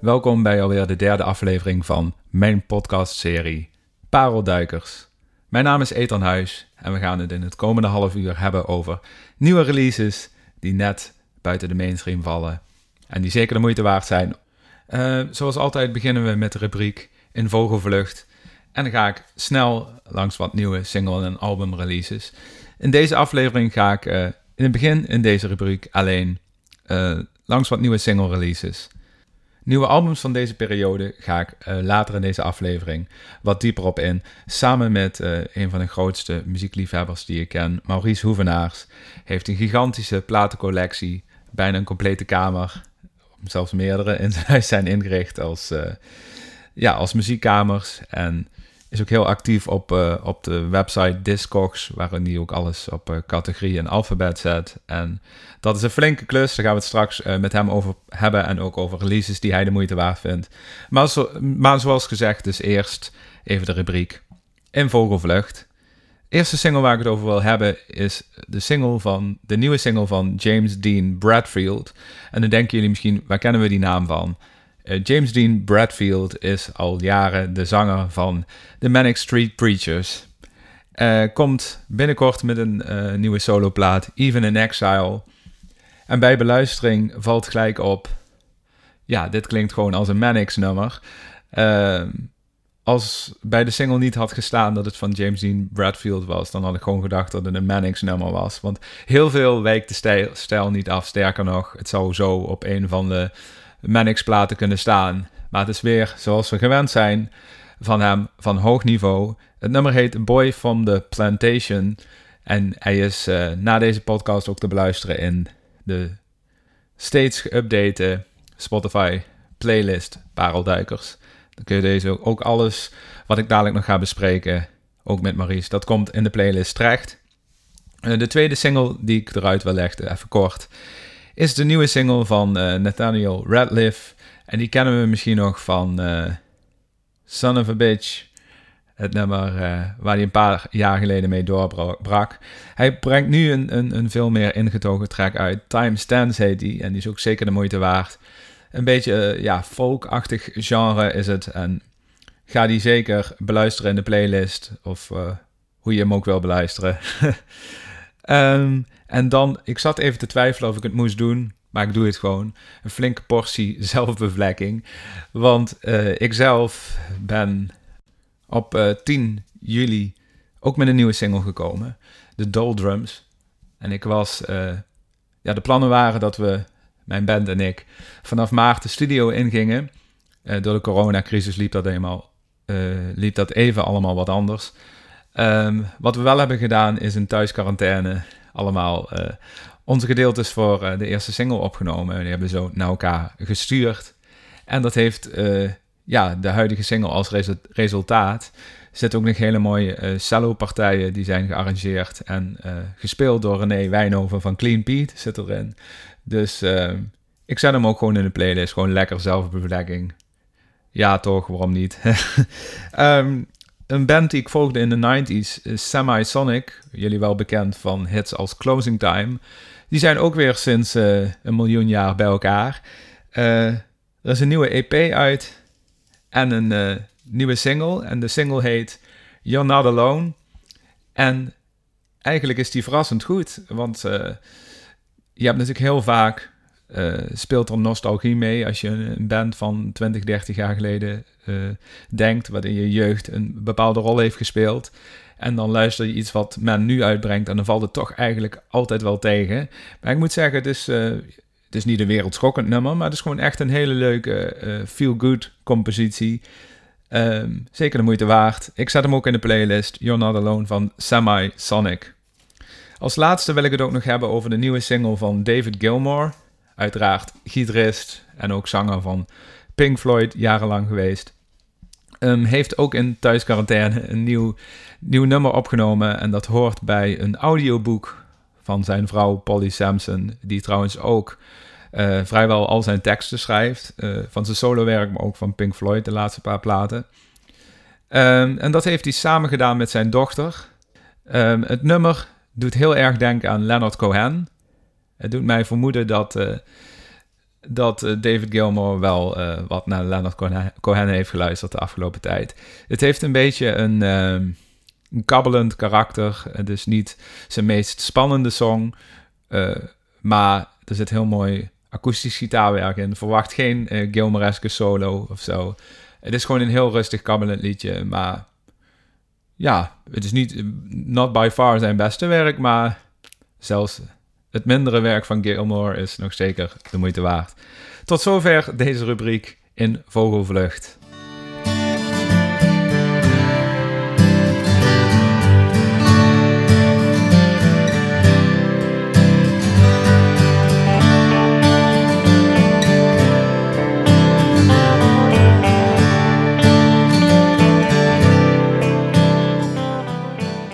welkom bij alweer de derde aflevering van mijn podcastserie Parelduikers. Mijn naam is Ethan Huis en we gaan het in het komende half uur hebben over nieuwe releases die net buiten de mainstream vallen en die zeker de moeite waard zijn. Uh, zoals altijd beginnen we met de rubriek In Vogelvlucht en dan ga ik snel langs wat nieuwe single- en albumreleases. In deze aflevering ga ik uh, in het begin in deze rubriek alleen uh, langs wat nieuwe single releases. Nieuwe albums van deze periode ga ik uh, later in deze aflevering wat dieper op in. Samen met uh, een van de grootste muziekliefhebbers die ik ken, Maurice Hoevenaars. Heeft een gigantische platencollectie, bijna een complete kamer, zelfs meerdere in zijn huis zijn ingericht als, uh, ja, als muziekkamers. En is ook heel actief op, uh, op de website Discogs, waarin hij ook alles op uh, categorie en alfabet zet. En dat is een flinke klus, daar gaan we het straks uh, met hem over hebben en ook over releases die hij de moeite waard vindt. Maar, maar zoals gezegd, dus eerst even de rubriek In Vogelvlucht. Eerste single waar ik het over wil hebben is de, single van, de nieuwe single van James Dean Bradfield. En dan denken jullie misschien, waar kennen we die naam van? Uh, James Dean Bradfield is al jaren de zanger van The Manic Street Preachers. Uh, komt binnenkort met een uh, nieuwe soloplaat, Even in Exile. En bij beluistering valt gelijk op... Ja, dit klinkt gewoon als een Manics nummer. als bij de single niet had gestaan dat het van James Dean Bradfield was... dan had ik gewoon gedacht dat het een Manics nummer was. Want heel veel wijkt de stijl, stijl niet af. Sterker nog, het zou zo op een van de Mannix-platen kunnen staan. Maar het is weer, zoals we gewend zijn, van hem van hoog niveau. Het nummer heet Boy from the Plantation. En hij is uh, na deze podcast ook te beluisteren in de steeds geüpdate Spotify playlist Parelduikers. Dan kun je deze ook alles wat ik dadelijk nog ga bespreken, ook met Maurice, dat komt in de playlist terecht. Uh, de tweede single die ik eruit wil leggen, even kort, is de nieuwe single van uh, Nathaniel Radcliffe. En die kennen we misschien nog van uh, Son of a Bitch. Het nummer uh, waar hij een paar jaar geleden mee doorbrak. Hij brengt nu een, een, een veel meer ingetogen track uit. Time Stands heet die. En die is ook zeker de moeite waard. Een beetje ja, folkachtig genre is het. En ga die zeker beluisteren in de playlist. Of hoe je hem ook wil beluisteren. um, en dan, ik zat even te twijfelen of ik het moest doen, maar ik doe het gewoon. Een flinke portie zelfbevlekking. Want uh, ik zelf ben op uh, 10 juli ook met een nieuwe single gekomen. De Doldrums. En ik was, uh, ja, de plannen waren dat we, mijn band en ik, vanaf maart de studio ingingen. door de coronacrisis liep dat eenmaal, liep dat even allemaal wat anders. Um, wat we wel hebben gedaan is een thuisquarantaine allemaal uh, onze gedeeltes voor uh, de eerste single opgenomen. Die hebben zo naar elkaar gestuurd. En dat heeft uh, ja, de huidige single als resu resultaat. Er zitten ook nog hele mooie cello-partijen die zijn gearrangeerd en gespeeld door René Wijnhoven van Clean Pete zit erin. Dus ik zet hem ook gewoon in de playlist. Gewoon lekker zelfbevlekking. Ja, toch, waarom niet? um, een band die ik volgde in de 90s is Semi-Sonic. Jullie wel bekend van hits als Closing Time. Die zijn ook weer sinds uh, een miljoen jaar bij elkaar. Uh, er is een nieuwe EP uit en een uh, nieuwe single. En de single heet You're Not Alone. En eigenlijk is die verrassend goed. Want je hebt natuurlijk heel vaak uh, speelt er nostalgie mee als je een band van 20, 30 jaar geleden uh, denkt, wat in je jeugd een bepaalde rol heeft gespeeld. En dan luister je iets wat men nu uitbrengt en dan valt het toch eigenlijk altijd wel tegen. Maar ik moet zeggen, het is, uh, het is niet een wereldschokkend nummer, maar het is gewoon echt een hele leuke feel-good compositie. Um, zeker de moeite waard. Ik zet hem ook in de playlist You're Not Alone van Semi Sonic. Als laatste wil ik het ook nog hebben over de nieuwe single van David Gilmour uiteraard gitarist en ook zanger van Pink Floyd jarenlang geweest. Um, heeft ook in thuisquarantaine een nieuw, nieuw nummer opgenomen. En dat hoort bij een audioboek van zijn vrouw Polly Sampson. Die trouwens ook uh, vrijwel al zijn teksten schrijft. Uh, van zijn solowerk, maar ook van Pink Floyd, de laatste paar platen. Um, en dat heeft hij samen gedaan met zijn dochter. Um, het nummer doet heel erg denken aan Leonard Cohen. Het doet mij vermoeden dat, uh, dat eh, David Gilmour wel eh, wat naar Leonard Cohen- heeft geluisterd de afgelopen tijd. Het heeft een beetje een, ehm, een kabbelend karakter. Het is niet zijn meest spannende song, eh, maar er zit heel mooi akoestisch gitaarwerk in. Verwacht geen uh, solo of zo. Het is gewoon een heel rustig kabbelend liedje, maar ja, het is niet not by far zijn beste werk, maar zelfs het mindere werk van Gilmore is nog zeker de moeite waard. Tot zover deze rubriek in Vogelvlucht.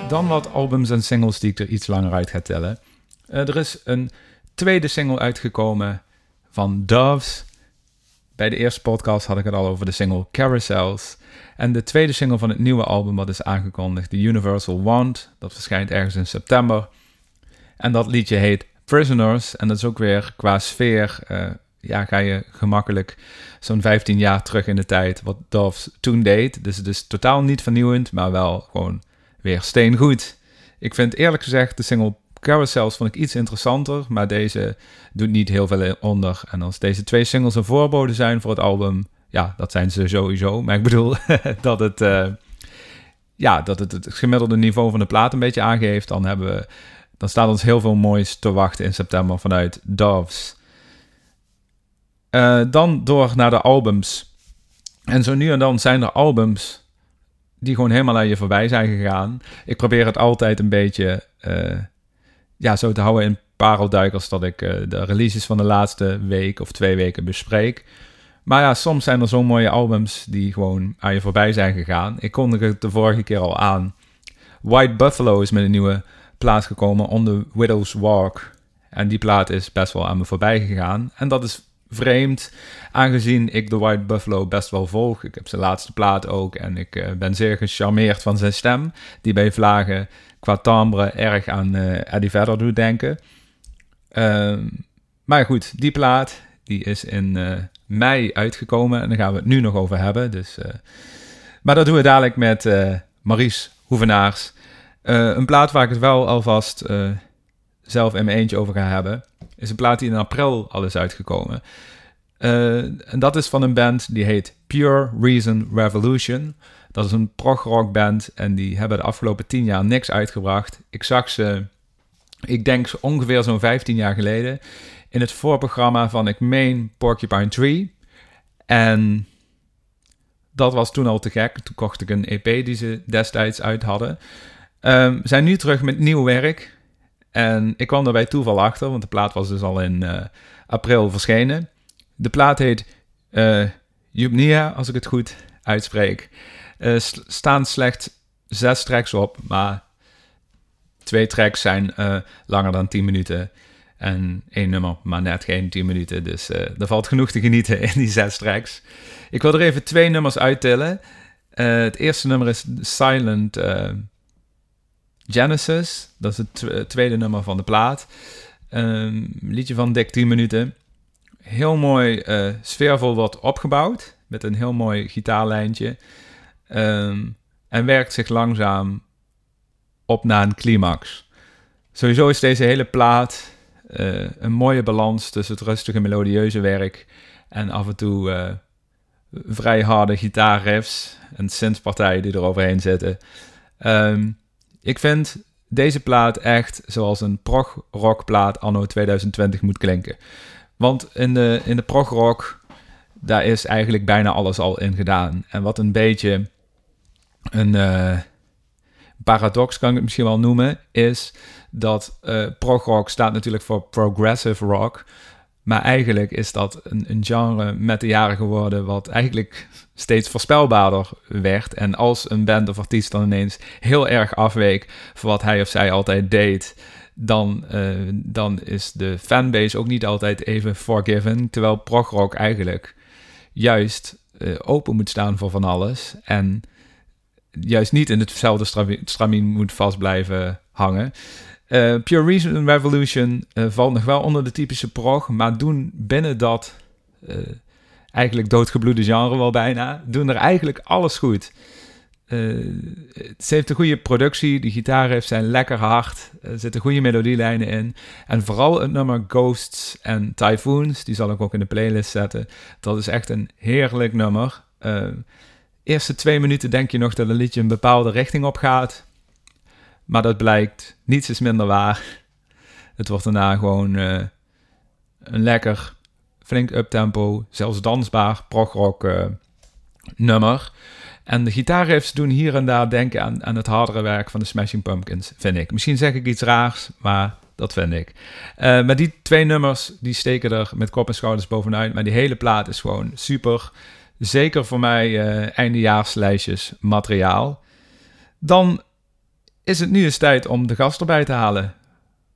Dan wat albums en singles die ik er iets langer uit ga tellen. Uh, er is een tweede single uitgekomen van Doves. Bij de eerste podcast had ik het al over de single Carousels. En de tweede single van het nieuwe album wat is aangekondigd, The Universal Want. Dat verschijnt ergens in september. En dat liedje heet Prisoners. En dat is ook weer qua sfeer, uh, ja, ga je gemakkelijk zo'n 15 jaar terug in de tijd wat Doves toen deed. Dus het is totaal niet vernieuwend, maar wel gewoon weer steengoed. Ik vind eerlijk gezegd de single Carousels vond ik iets interessanter, maar deze doet niet heel veel onder. En als deze twee singles een voorbode zijn voor het album, ja, dat zijn ze sowieso. Maar ik bedoel dat het, uh, ja, dat het het gemiddelde niveau van de plaat een beetje aangeeft. Dan, hebben we, dan staat ons heel veel moois te wachten in september vanuit Doves. Uh, dan door naar de albums. En zo nu en dan zijn er albums die gewoon helemaal aan je voorbij zijn gegaan. Ik probeer het altijd een beetje uh, ja, zo te houden in parelduikers dat ik uh, de releases van de laatste week of twee weken bespreek. Maar ja, soms zijn er zo'n mooie albums die gewoon aan je voorbij zijn gegaan. Ik kondigde het de vorige keer al aan. White Buffalo is met een nieuwe plaat gekomen, On the Widow's Walk. En die plaat is best wel aan me voorbij gegaan. En dat is vreemd, aangezien ik de White Buffalo best wel volg. Ik heb zijn laatste plaat ook en ik uh, ben zeer gecharmeerd van zijn stem, die bij vlagen qua timbre erg aan uh, Eddie Vedder doet denken. Uh, maar goed, die plaat die is in uh, mei uitgekomen en daar gaan we het nu nog over hebben. Dus, maar dat doen we dadelijk met Maries Hoevenaars. een plaat waar ik het wel alvast zelf in mijn eentje over ga hebben is een plaat die in april al is uitgekomen. Uh, en dat is van een band die heet Pure Reason Revolution. Dat is een prog-rock band en die hebben de afgelopen tien jaar niks uitgebracht. Ik zag ze, ik denk ongeveer zo'n 15 jaar geleden, in het voorprogramma van, ik meen, Porcupine Tree. En dat was toen al te gek. Toen kocht ik een EP die ze destijds uit hadden. Um, zijn nu terug met nieuw werk. En ik kwam er bij toeval achter, want de plaat was dus al in uh, april verschenen. De plaat heet uh, Jubnia, als ik het goed uitspreek. Uh, staan slechts zes tracks op, maar twee tracks zijn langer dan 10 minuten. En één nummer, maar net geen 10 minuten. Dus er valt genoeg te genieten in die zes tracks. Ik wil er even twee nummers uittillen. het eerste nummer is Silent Genesis. Dat is het tweede nummer van de plaat. Um, liedje van dik 10 minuten. Heel mooi, uh, sfeervol wordt opgebouwd. Met een heel mooi gitaarlijntje. Um, en werkt zich langzaam op naar een climax. Sowieso is deze hele plaat uh, een mooie balans tussen het rustige melodieuze werk en af en toe uh, vrij harde gitaarriffs en synthpartijen die er overheen zitten. Um, ik vind deze plaat echt zoals een prog-rock plaat anno 2020 moet klinken. Want in de, in de prog-rock, daar is eigenlijk bijna alles al in gedaan. En wat een beetje een uh, paradox kan ik het misschien wel noemen, is dat uh, staat natuurlijk voor progressive rock. Maar eigenlijk is dat een, een, genre met de jaren geworden wat eigenlijk steeds voorspelbaarder werd. En als een band of artiest dan ineens heel erg afweek van wat hij of zij altijd deed, dan, uh, dan is de fanbase ook niet altijd even forgiven. Terwijl progrock eigenlijk juist open moet staan voor van alles. En juist niet in hetzelfde stramien moet vast blijven hangen. Uh, Pure Reason Revolution uh, valt nog wel onder de typische prog, maar doen binnen dat uh, eigenlijk doodgebloede genre wel bijna, doen er eigenlijk alles goed. het heeft een goede productie, de gitaren zijn lekker hard, er zitten goede melodielijnen in. En vooral het nummer Ghosts en Typhoons, die zal ik ook in de playlist zetten. Dat is echt een heerlijk nummer. Eerste twee minuten denk je nog dat een liedje een bepaalde richting op gaat. Maar dat blijkt, niets is minder waar. Het wordt daarna gewoon uh, een lekker, flink uptempo, zelfs dansbaar progrock uh, nummer. En de gitaarriffs doen hier en daar denken aan, aan het hardere werk van de Smashing Pumpkins, vind ik. Misschien zeg ik iets raars, maar dat vind ik. Uh, maar die twee nummers, die steken er met kop en schouders bovenuit. Maar die hele plaat is gewoon super. Zeker voor mij uh, eindejaarslijstjes materiaal. Dan is het nu eens tijd om de gast erbij te halen.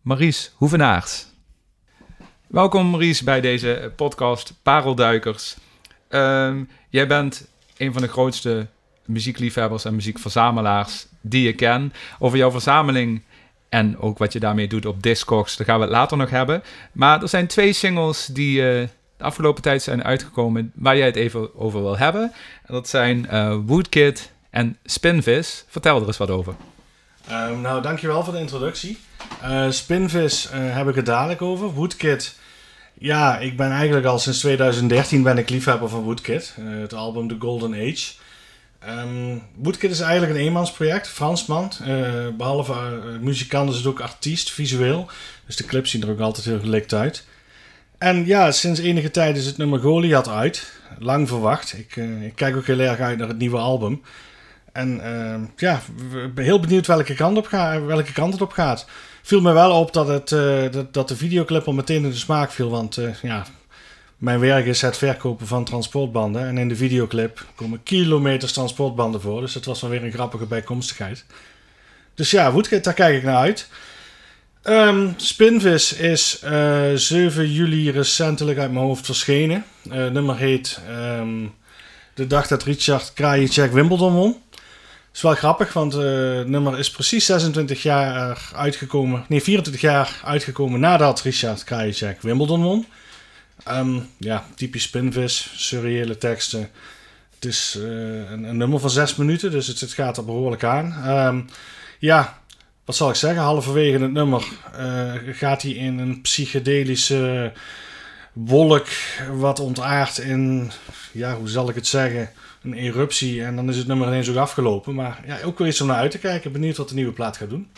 Maries Hoevenaars. Welkom Maries bij deze podcast Parelduikers. Um, jij bent een van de grootste muziekliefhebbers en muziekverzamelaars die ik ken. Over jouw verzameling en ook wat je daarmee doet op Discogs, daar gaan we het later nog hebben. Maar er zijn twee singles die uh, afgelopen tijd zijn uitgekomen waar jij het even over wil hebben. En dat zijn uh, Woodkid en Spinvis. Vertel er eens wat over. Um, nou, dankjewel voor de introductie. Uh, Spinvis uh, heb ik het dadelijk over. Woodkid. Ja, ik ben eigenlijk al sinds 2013 ben ik liefhebber van Woodkid. Uh, het album The Golden Age. Um, Woodkid is eigenlijk een eenmansproject, Fransman. behalve muzikant is het ook artiest, visueel. Dus de clips zien er ook altijd heel gelikt uit. En ja, sinds enige tijd is het nummer Goliath uit. Lang verwacht. Ik, ik kijk ook heel erg uit naar het nieuwe album. En uh, ja, heel benieuwd welke kant, op welke kant het op gaat. Viel me wel op dat, het, uh, dat, de videoclip al meteen in de smaak viel. Want uh, ja, mijn werk is het verkopen van transportbanden. En in de videoclip komen kilometers transportbanden voor. Dus dat was wel weer een grappige bijkomstigheid. Dus ja, daar kijk ik naar uit. Um, Spinvis is uh, 7 juli recentelijk uit mijn hoofd verschenen. Het nummer heet um, De dag dat Richard Krajicek Wimbledon won is wel grappig, want het uh, nummer is precies 26 jaar uitgekomen. Nee, 24 jaar uitgekomen nadat Richard Krajicek Wimbledon won. Um, ja, typisch spinvis, surreële teksten. Het is een, een, nummer van 6 minuten, dus het, het, gaat er behoorlijk aan. Ja, wat zal ik zeggen? Halverwege het nummer uh, gaat hij in een psychedelische wolk wat ontaart in, ja, hoe zal ik het zeggen? een eruptie en dan is het nummer ineens ook afgelopen. Maar ja, ook weer iets om naar uit te kijken. Benieuwd wat de nieuwe plaat gaat doen.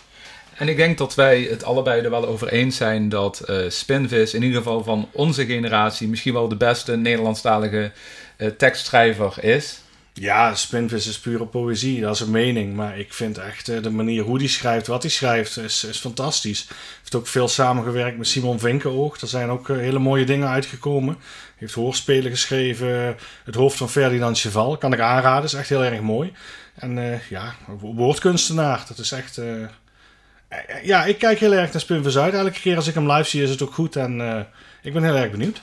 En ik denk dat wij het allebei er wel over eens zijn dat uh, Spinvis in ieder geval van onze generatie misschien wel de beste Nederlandstalige uh, tekstschrijver is. Ja, Spinvis is pure poëzie, dat is een mening. Maar ik vind echt uh, de manier hoe hij schrijft, wat hij schrijft, is, is fantastisch. Hij heeft ook veel samengewerkt met Simon Vinkenoog. Er zijn ook hele mooie dingen uitgekomen heeft hoorspelen geschreven. Het hoofd van Ferdinand Cheval. Kan ik aanraden. Is echt heel erg mooi. En ja, woordkunstenaar. Dat is echt... Ja, ik kijk heel erg naar Spinvis uit. Elke keer als ik hem live zie is het ook goed. En ik ben heel erg benieuwd.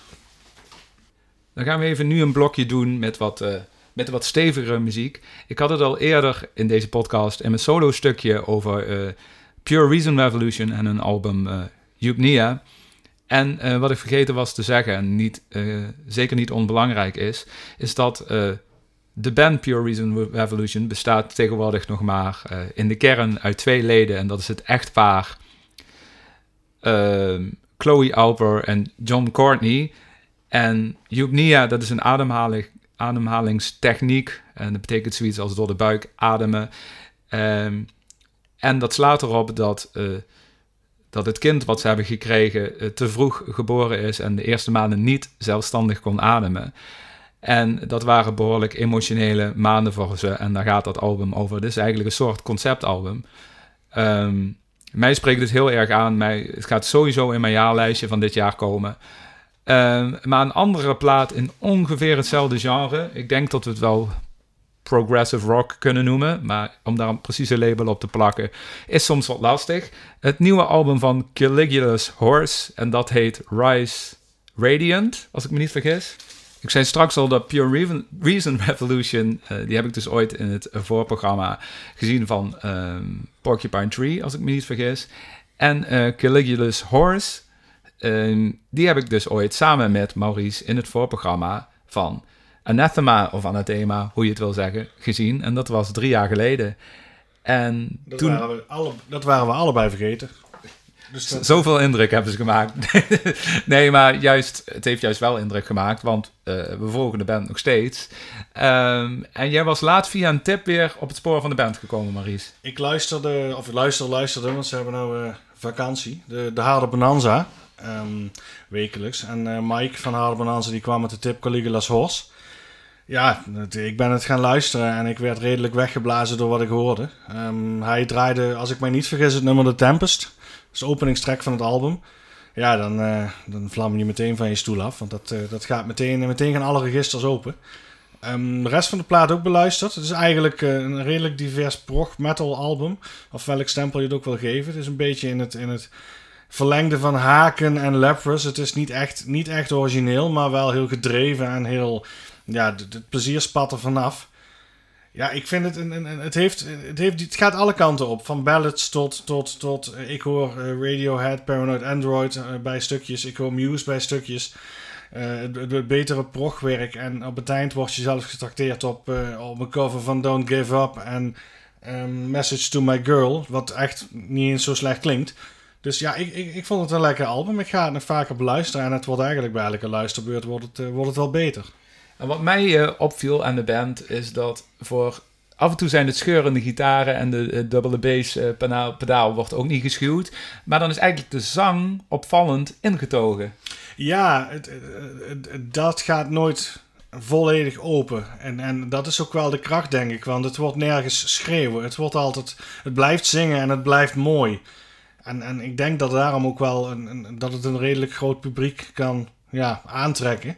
Dan gaan we even nu een blokje doen met wat, met wat stevigere muziek. Ik had het al eerder in deze podcast in mijn solo stukje over Pure Reason Revolution en een album uh. En uh, wat ik vergeten was te zeggen, en niet, zeker niet onbelangrijk is, is dat de band Pure Reason Revolution bestaat tegenwoordig nog maar in de kern uit twee leden. En dat is het echtpaar ehm, Chloe Alper en John Courtney. En Eupnia, dat is een ademhaling, ademhalingstechniek. En dat betekent zoiets als door de buik ademen. Um, en dat slaat erop dat dat het kind wat ze hebben gekregen eh, te vroeg geboren is en de eerste maanden niet zelfstandig kon ademen. En dat waren behoorlijk emotionele maanden voor ze. En daar gaat dat album over. Is eigenlijk een soort conceptalbum. Um, mij spreekt het heel erg aan. Mij, het gaat sowieso in mijn jaarlijstje van dit jaar komen. Um, maar een andere plaat in ongeveer hetzelfde genre. Ik denk dat we het wel progressive rock kunnen noemen. Maar om daar een precieze label op te plakken is soms wat lastig. Het nieuwe album van Caligula's Horse. En dat heet Rise Radiant, als ik me niet vergis. Ik zei straks al dat Pure Reason Revolution, uh, die heb ik dus ooit in het voorprogramma gezien van um, Porcupine Tree, als ik me niet vergis. En uh, Caligula's Horse, ehm, die heb ik dus ooit samen met Maurice in het voorprogramma van Anathema of Anathema, hoe je het wil zeggen, gezien. En dat was drie jaar geleden. En dat, toen... waren we alle, dat waren we allebei vergeten. Dus Zoveel indruk hebben ze gemaakt. nee, maar juist, het heeft juist wel indruk gemaakt, want uh, we volgen de band nog steeds. Um, en jij was laat via een tip weer op het spoor van de band gekomen, Maries. Ik luisterde, of ik luisterde, luisterde, want ze hebben nou uh, vakantie. De, de Harde Bonanza, um, wekelijks. En uh, Mike van Harde Bonanza die kwam met de tip Caligula's Horse. Ja, ik ben het gaan luisteren en ik werd redelijk weggeblazen door wat ik hoorde. Um, hij draaide, als ik mij niet vergis, het nummer The Tempest is de openingstrek van het album. Ja, dan, uh, dan vlam je meteen van je stoel af. Want dat, uh, dat gaat meteen, meteen gaan alle registers open. Um, de rest van de plaat ook beluisterd. Het is eigenlijk een redelijk divers prog metal album. Of welk stempel je het ook wil geven. Het is een beetje in het, in het verlengde van Haken en Leprous. Het is niet echt, niet echt origineel, maar wel heel gedreven en heel... Ja, het plezier spat er vanaf. Ja, ik vind het, een, het, heeft, het, heeft, het gaat alle kanten op. Van ballads tot, tot, tot eh, ik hoor uh, Radiohead, Paranoid Android uh, bij stukjes. Ik hoor Muse bij stukjes. Het, betere progwerk. En op het eind word je zelfs getrakteerd op, op een cover van Don't Give Up en um, Message to My Girl. Wat echt niet eens zo slecht klinkt. Dus ja, ik, ik, ik vond het een lekker album. Ik ga het nog vaker beluisteren. En het wordt eigenlijk bij elke luisterbeurt wordt het, wordt het wel beter. En wat mij uh, opviel aan de band is dat voor af en toe zijn het scheurende gitaren en de, de dubbele bass pedaal, pedaal, wordt ook niet geschuwd. Maar dan is eigenlijk de zang opvallend ingetogen. Ja, het, het, dat gaat nooit volledig open. En, en dat is ook wel de kracht, denk ik. Want het wordt nergens schreeuwen. Het, wordt altijd, het blijft zingen en het blijft mooi. En, en ik denk dat daarom ook wel een, een, dat het een redelijk groot publiek kan ja, aantrekken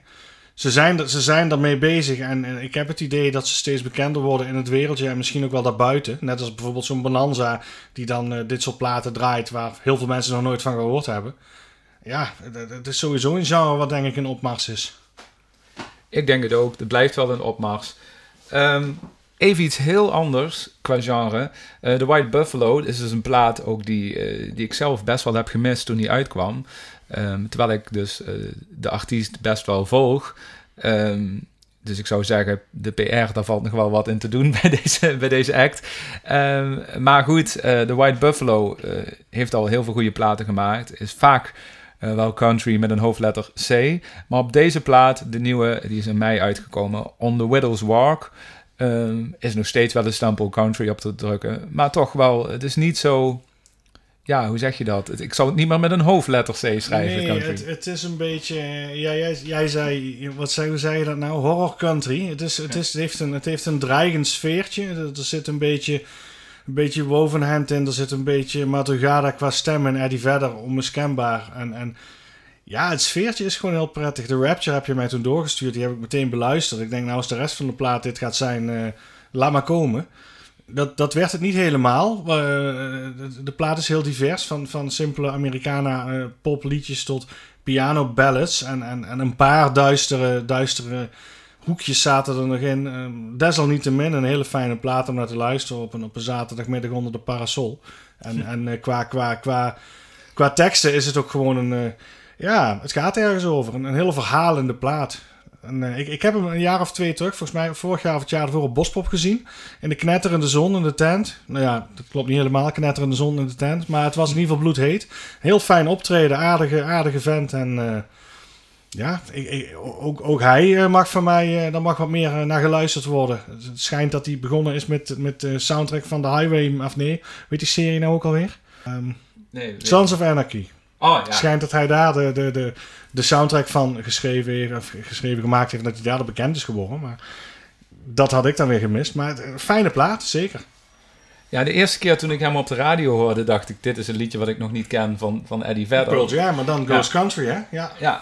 ze zijn, ze zijn daarmee bezig en, ik heb het idee dat ze steeds bekender worden in het wereldje en misschien ook wel daarbuiten. Net als bijvoorbeeld zo'n Bonanza die dan uh, dit soort platen draait waar heel veel mensen nog nooit van gehoord hebben. Ja, het is sowieso een genre wat denk ik een opmars is. Ik denk het ook. Het blijft wel een opmars. Um, even iets heel anders qua genre. Uh, The White Buffalo is dus een plaat ook die, uh, die ik zelf best wel heb gemist toen die uitkwam. Um, terwijl ik dus uh, de artiest best wel volg. Um, dus ik zou zeggen, de PR, daar valt nog wel wat in te doen bij deze, bij deze act. Um, maar goed, The White Buffalo heeft al heel veel goede platen gemaakt. Is vaak wel country met een hoofdletter C. Maar op deze plaat, de nieuwe, die is in mei uitgekomen, On the Widow's Walk, is nog steeds wel een stempel country op te drukken. Maar toch wel, het is niet zo ja, hoe zeg je dat? Ik zou het niet meer met een hoofdletter C schrijven. Nee, het, het, is een beetje. Ja, jij, jij zei. Wat zei, hoe zei je dat nou? Horror country. Het, is, het, is, het, heeft, een, het heeft een dreigend sfeertje. Er zit een beetje. Een beetje wovenhand in. Er zit een beetje Madrugada qua stem en Eddie Vedder onmiskenbaar. En, en ja, het sfeertje is gewoon heel prettig. De Rapture heb je mij toen doorgestuurd. Die heb ik meteen beluisterd. Ik denk, nou, als de rest van de plaat dit gaat zijn, uh, laat maar komen dat, dat werd het niet helemaal. Uh, de, de, plaat is heel divers. Van, van simpele Americana uh, popliedjes tot piano ballads. En, en, en een paar duistere, duistere hoekjes zaten er nog in. Uh, desalniettemin een hele fijne plaat om naar te luisteren op een, op een zaterdagmiddag onder de parasol. En, hm. en qua, qua, qua, qua teksten is het ook gewoon een... ja, het gaat ergens over. Een, een hele verhalende plaat. En, uh, ik, ik heb hem een jaar of twee terug, volgens mij vorig jaar of het jaar ervoor op Bospop gezien. In de knetterende zon in de tent. Nou ja, dat klopt niet helemaal, knetterende zon in de tent. Maar het was in ieder geval bloedheet. Heel fijn optreden, aardige, aardige vent. En uh, ja, ik, ik, ook, ook hij uh, mag van mij, daar mag wat meer naar geluisterd worden. Het schijnt dat hij begonnen is met, met de soundtrack van The Highway, of nee, weet die serie nou ook alweer? Um, nee, Sons of Anarchy. Oh, ja. Schijnt dat hij daar de, de, de, de soundtrack van geschreven, of geschreven gemaakt heeft. En dat hij daar bekend is geworden. Maar dat had ik dan weer gemist. Maar een fijne plaat, zeker. Ja, de eerste keer toen ik hem op de radio hoorde, dacht ik: dit is een liedje wat ik nog niet ken van, van Eddie Vedder. Pearl Jam, maar dan Ghost Country, hè? Ja. ja.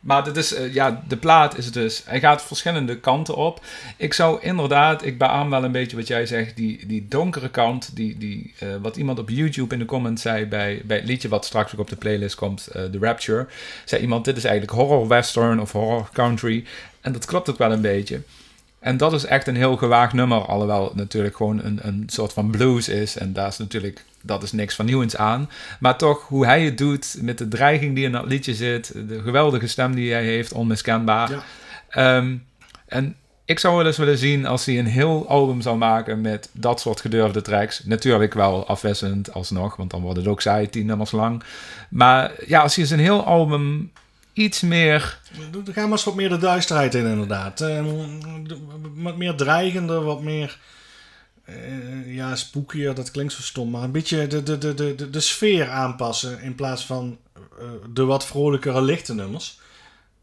Maar dit is, uh, ja, de plaat is dus. Hij gaat verschillende kanten op. Ik zou inderdaad, ik beaam wel een beetje wat jij zegt, die, die donkere kant, die, die, uh, wat iemand op YouTube in de comments zei bij, bij het liedje wat straks ook op de playlist komt, uh, The Rapture. Zei iemand: Dit is eigenlijk horror western of horror country. En dat klopt ook wel een beetje. en dat is echt een heel gewaagd nummer, alhoewel het natuurlijk gewoon een, een soort van blues is. En daar is natuurlijk, dat is niks van nieuws aan. Maar toch, hoe hij het doet, met de dreiging die in dat liedje zit, de geweldige stem die hij heeft, onmiskenbaar. Ja. Ehm, en ik zou wel eens willen zien als hij een heel album zou maken met dat soort gedurfde tracks. Natuurlijk wel afwisselend alsnog, want dan wordt het ook saai, tien nummers lang. Maar ja, als hij zijn heel album iets meer... Er gaan maar eens wat meer de duisterheid in, inderdaad. Eh, wat meer dreigender, wat meer... eh, ja, spookier, dat klinkt zo stom. Maar een beetje de, de, de, de, de, sfeer aanpassen in plaats van eh, de wat vrolijkere lichte nummers.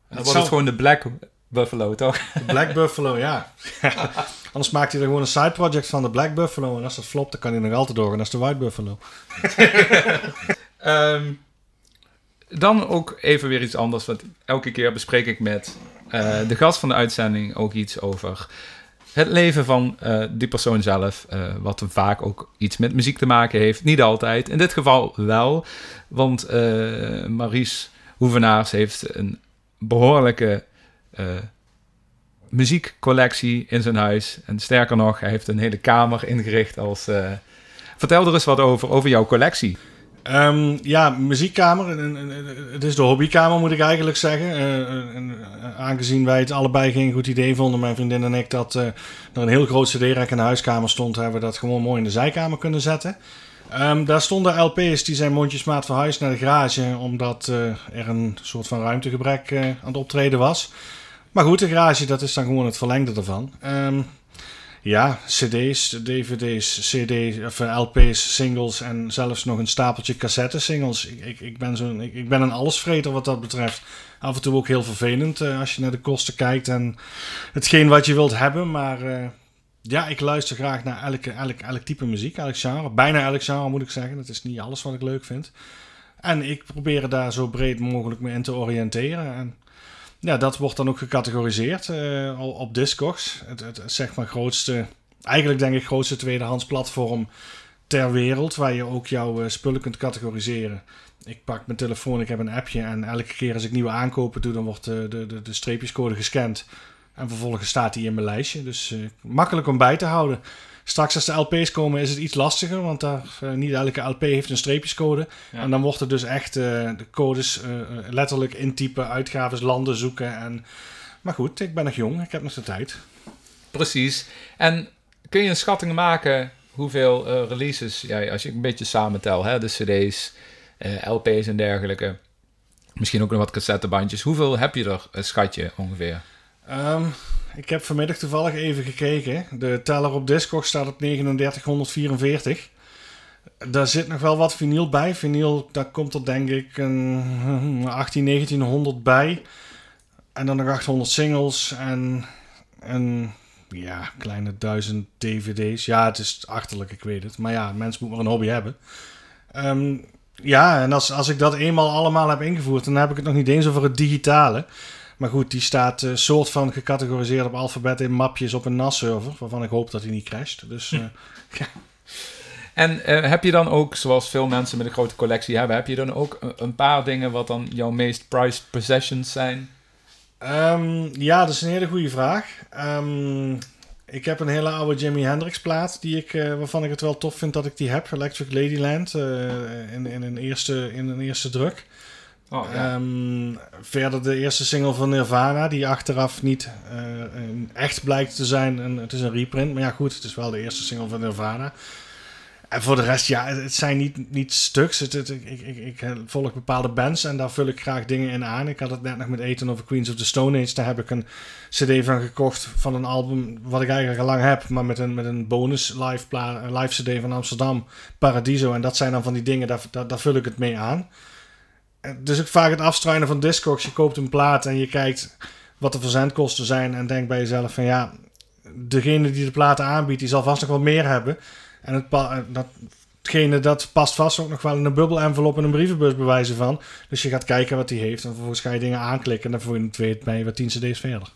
Dan Het wordt het gewoon de Black Buffalo, toch? De Black Buffalo, ja. Anders maakt hij er gewoon een side project van de Black Buffalo. En als dat flopt, dan kan hij nog altijd doorgaan als de White Buffalo. Ehm, dan ook even weer iets anders. Want elke keer bespreek ik met eh, de gast van de uitzending ook iets over het leven van eh, die persoon zelf. eh, wat vaak ook iets met muziek te maken heeft. Niet altijd. In dit geval wel. Want eh Maries Hoevenaars heeft een behoorlijke eh, muziekcollectie in zijn huis. En sterker nog, hij heeft een hele kamer ingericht als... Vertel er eens wat over, over jouw collectie. Ehm, ja, muziekkamer. Het is de hobbykamer, moet ik eigenlijk zeggen. Eh, en, aangezien wij het allebei geen goed idee vonden, mijn vriendin en ik, dat eh, er een heel groot cd-rek in de huiskamer stond, hebben we dat gewoon mooi in de zijkamer kunnen zetten. Ehm, daar stonden LP's die zijn mondjesmaat verhuisd naar de garage, omdat eh, er een soort van ruimtegebrek aan het optreden was. Maar goed, de garage, dat is dan gewoon het verlengde ervan. Ehm, ja, cd's, dvd's, cd's, of eh, lp's, singles en zelfs nog een stapeltje cassette-singles. Ik, ik, ik, ben zo'n, ik, ik ben een allesvreter wat dat betreft. Af en toe ook heel vervelend eh, als je naar de kosten kijkt en hetgeen wat je wilt hebben. Maar eh, ja, ik luister graag naar elke, elk, elk type muziek, elk genre. Bijna elk genre moet ik zeggen. Dat is niet alles wat ik leuk vind. En ik probeer er daar zo breed mogelijk mee in te oriënteren. En ja, dat wordt dan ook gecategoriseerd eh, op Discogs. Het, het, zeg maar grootste, eigenlijk denk ik grootste tweedehands platform ter wereld. Waar je ook jouw eh, spullen kunt categoriseren. Ik pak mijn telefoon, ik heb een appje. En elke keer als ik nieuwe aankopen doe, dan wordt de, de, de, de streepjescode gescand. En vervolgens staat die in mijn lijstje. Dus eh, makkelijk om bij te houden. Straks als de LP's komen is het iets lastiger, want daar, eh, niet elke LP heeft een streepjescode. Ja. En dan wordt het dus echt eh, de codes eh, letterlijk intypen, uitgaves, landen zoeken. En... Maar goed, ik ben nog jong, ik heb nog de tijd. Precies. En kun je een schatting maken hoeveel releases jij, als je een beetje samentel, hè, de CD's, LP's en dergelijke, misschien ook nog wat cassettebandjes, hoeveel heb je er, een schatje ongeveer? Ehm, ik heb vanmiddag toevallig even gekeken. De teller op Discord staat op 3944. Daar zit nog wel wat vinyl bij. Vinyl, daar komt er denk ik een 18, 1900 bij. En dan nog 800 singles en een ja, kleine duizend dvd's. Ja, het is achterlijk, ik weet het. Maar ja, mensen moeten maar een hobby hebben. Ehm, ja, en als, als ik dat eenmaal allemaal heb ingevoerd, dan heb ik het nog niet eens over het digitale. Maar goed, die staat eh, soort van gecategoriseerd op alfabet in mapjes op een NAS-server. Waarvan ik hoop dat hij niet crasht. Dus eh, En eh, heb je dan ook, zoals veel mensen met een grote collectie hebben, heb je dan ook een, paar dingen wat dan jouw meest prized possessions zijn? Ehm, ja, dat is een hele goede vraag. Ehm, ik heb een hele oude Jimi Hendrix plaat die ik, waarvan ik het wel tof vind dat ik die heb. Electric Ladyland in, in, een eerste, in een eerste druk. Oh, Ehm, verder de eerste single van Nirvana, die achteraf niet eh, echt blijkt te zijn. Een, het is een reprint, maar ja goed, het is wel de eerste single van Nirvana. En voor de rest, ja, het zijn niet, niet stuks. Ik, ik, volg bepaalde bands en daar vul ik graag dingen in aan. Ik had het net nog met Eten over Queens of the Stone Age. Daar heb ik een cd van gekocht van een album wat ik eigenlijk al lang heb. Maar met een, met een bonus live, live cd van Amsterdam, Paradiso. En dat zijn dan van die dingen, daar, daar vul ik het mee aan. Dus ook vaak het afstruinen van Discogs. Je koopt een plaat en je kijkt wat de verzendkosten zijn. En denkt bij jezelf van ja, degene die de platen aanbiedt, die zal vast nog wel meer hebben. En het dat, hetgene dat past vast ook nog wel in een bubbel-envelop en een brievenbus bewijzen van. Dus je gaat kijken wat hij heeft. En vervolgens ga je dingen aanklikken. En dan voor je het weet ben je wat 10 cd's verder.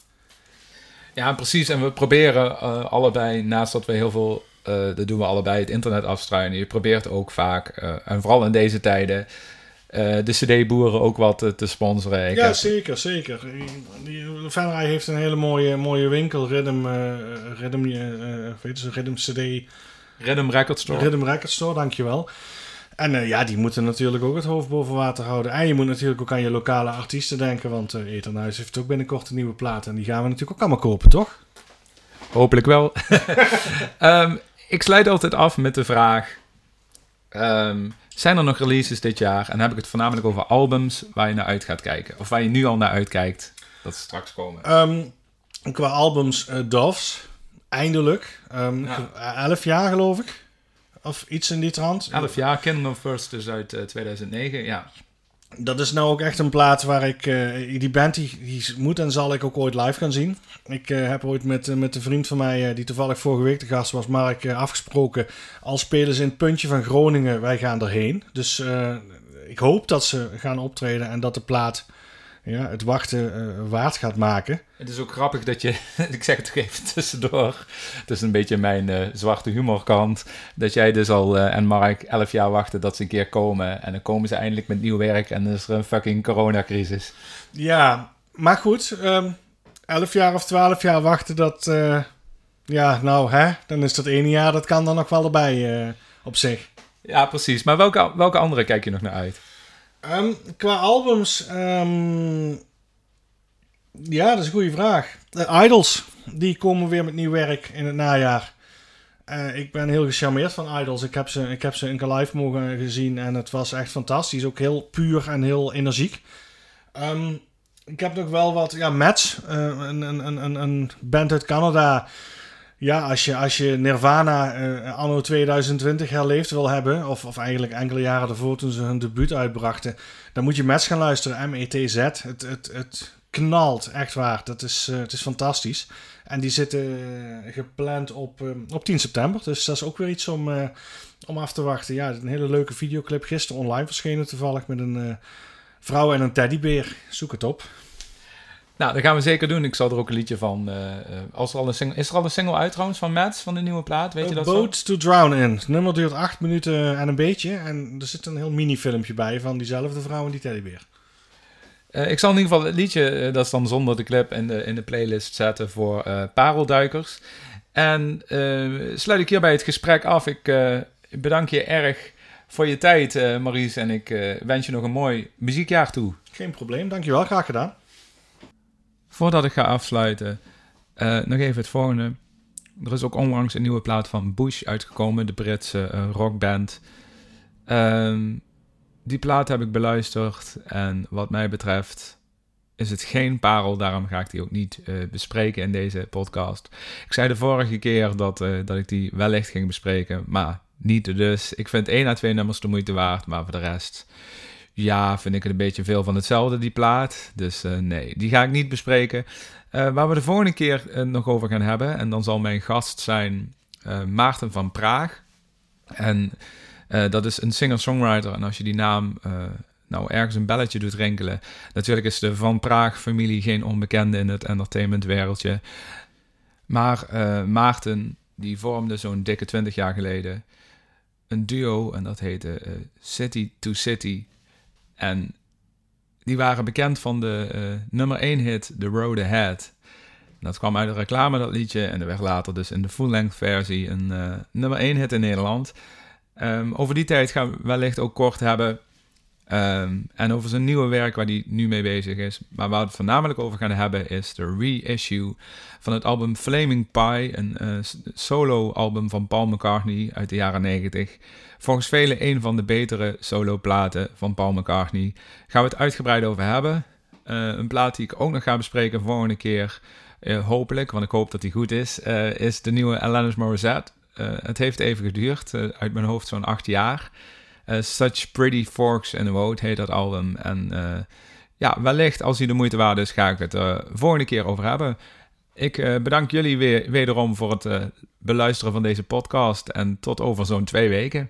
Ja, precies. En we proberen eh, allebei, naast dat we heel veel, eh dat doen we allebei, het internet afstruinen. Je probeert ook vaak, eh, en vooral in deze tijden, de CD-boeren ook wat te sponsoren. Ik ja, zeker, zeker. Venray heeft een hele mooie, mooie winkel, Rhythm, Rhythm, weet je, Rhythm CD. Rhythm Record Store. Rhythm Record Store, dankjewel. En uh, ja, die moeten natuurlijk ook het hoofd boven water houden. En je moet natuurlijk ook aan je lokale artiesten denken. Want uh, Eternhuis heeft ook binnenkort een nieuwe plaat. En die gaan we natuurlijk ook allemaal kopen, toch? Hopelijk wel. um, ik sluit altijd af met de vraag... Um, zijn er nog releases dit jaar? En dan heb ik het voornamelijk over albums waar je naar uit gaat kijken. Of waar je nu al naar uitkijkt dat ze straks komen. Um, qua albums, uh, Doves. Eindelijk. Ja. Elf jaar geloof ik. Of iets in die trant. 11 jaar, Kingdom First is uit uh, 2009, ja. Dat is nou ook echt een plaat waar ik... Uh, die band die, moet en zal ik ook ooit live gaan zien. Ik uh, heb ooit met, met een vriend van mij, die toevallig vorige week de gast was, Mark, afgesproken. Als spelen ze in het puntje van Groningen, wij gaan erheen. Dus ik hoop dat ze gaan optreden en dat de plaat ja, het wachten uh, waard gaat maken. Het is ook grappig dat je, ik zeg het toch even tussendoor, het is een beetje mijn uh, zwarte humorkant, dat jij dus al uh, en Mark elf jaar wachten dat ze een keer komen en dan komen ze eindelijk met nieuw werk en dan is er een fucking coronacrisis. Ja, maar goed, um, elf jaar of twaalf jaar wachten, dat, ja, nou hè, dan is dat ene jaar, dat kan dan nog wel erbij op zich. Ja, precies. Maar welke, welke andere kijk je nog naar uit? Um, qua albums, um, ja, dat is een goede vraag. De Idols, die komen weer met nieuw werk in het najaar. Uh, ik ben heel gecharmeerd van Idols. Ik heb, ze, ik heb ze keer live mogen gezien en het was echt fantastisch. Ook heel puur en heel energiek. Um, ik heb nog wel wat, ja, Mats, uh, een, een, een, een band uit Canada ja, als je, als je Nirvana uh, anno 2020 herleefd wil hebben, of, of eigenlijk enkele jaren ervoor toen ze hun debuut uitbrachten, dan moet je Mets gaan luisteren, M-E-T-Z. Het, het, het knalt, echt waar. Dat is, uh, het is fantastisch. En die zitten uh, gepland op, op 10 september, dus dat is ook weer iets om, om af te wachten. Ja, een hele leuke videoclip gisteren online verschenen toevallig met een vrouw en een teddybeer. Zoek het op. Nou, dat gaan we zeker doen. Ik zal er ook een liedje van. Uh, als er al een single, is er al een single uit trouwens van Mats van de nieuwe plaat? Weet je dat? Boat to Drown in. Het nummer duurt acht minuten en een beetje. En er zit een heel mini-filmpje bij van diezelfde vrouw en die teddybeer. Uh, ik zal in ieder geval het liedje, dat is dan zonder de clip, in de, in de playlist zetten voor parelduikers. En sluit ik hierbij het gesprek af. Ik bedank je erg voor je tijd, Maries. En ik wens je nog een mooi muziekjaar toe. Geen probleem, dankjewel. Graag gedaan. Voordat ik ga afsluiten, uh, nog even het volgende. Er is ook onlangs een nieuwe plaat van Bush uitgekomen, de Britse uh, rockband. Uh, die plaat heb ik beluisterd en wat mij betreft is het geen parel, daarom ga ik die ook niet uh, bespreken in deze podcast. Ik zei de vorige keer dat, dat ik die wellicht ging bespreken, maar niet dus. Ik vind één à twee nummers de moeite waard, maar voor de rest ja, vind ik het een beetje veel van hetzelfde, die plaat. Dus uh, nee, die ga ik niet bespreken. Uh, waar we de volgende keer uh, nog over gaan hebben, en dan zal mijn gast zijn Maarten van Praag. En dat is een singer-songwriter. En als je die naam nou ergens een belletje doet rinkelen. Natuurlijk is de Van Praag-familie geen onbekende in het entertainmentwereldje. Maar Maarten, die vormde zo'n dikke 20 jaar geleden een duo en dat heette City to City. En die waren bekend van de uh, nummer 1 hit The Road Ahead. Dat kwam uit de reclame, dat liedje. En er werd later dus in de full-length versie een uh, nummer 1 hit in Nederland. Um, over die tijd gaan we wellicht ook kort hebben. Um, en over zijn nieuwe werk waar hij nu mee bezig is. Maar waar we het voornamelijk over gaan hebben is de reissue van het album Flaming Pie. Een uh, solo album van Paul McCartney uit de jaren 90. Volgens velen een van de betere solo-platen van Paul McCartney. Gaan we het uitgebreid over hebben. Uh, een plaat die ik ook nog ga bespreken volgende keer. Uh, hopelijk, want ik hoop dat die goed is. Is de nieuwe Alanis Morissette. het heeft even geduurd, uit mijn hoofd zo'n acht jaar. Such Pretty Forks in the Road heet dat album. En ja, wellicht als hij de moeite waard is, ga ik het er volgende keer over hebben. Ik bedank jullie weer wederom voor het beluisteren van deze podcast. En tot over zo'n twee weken.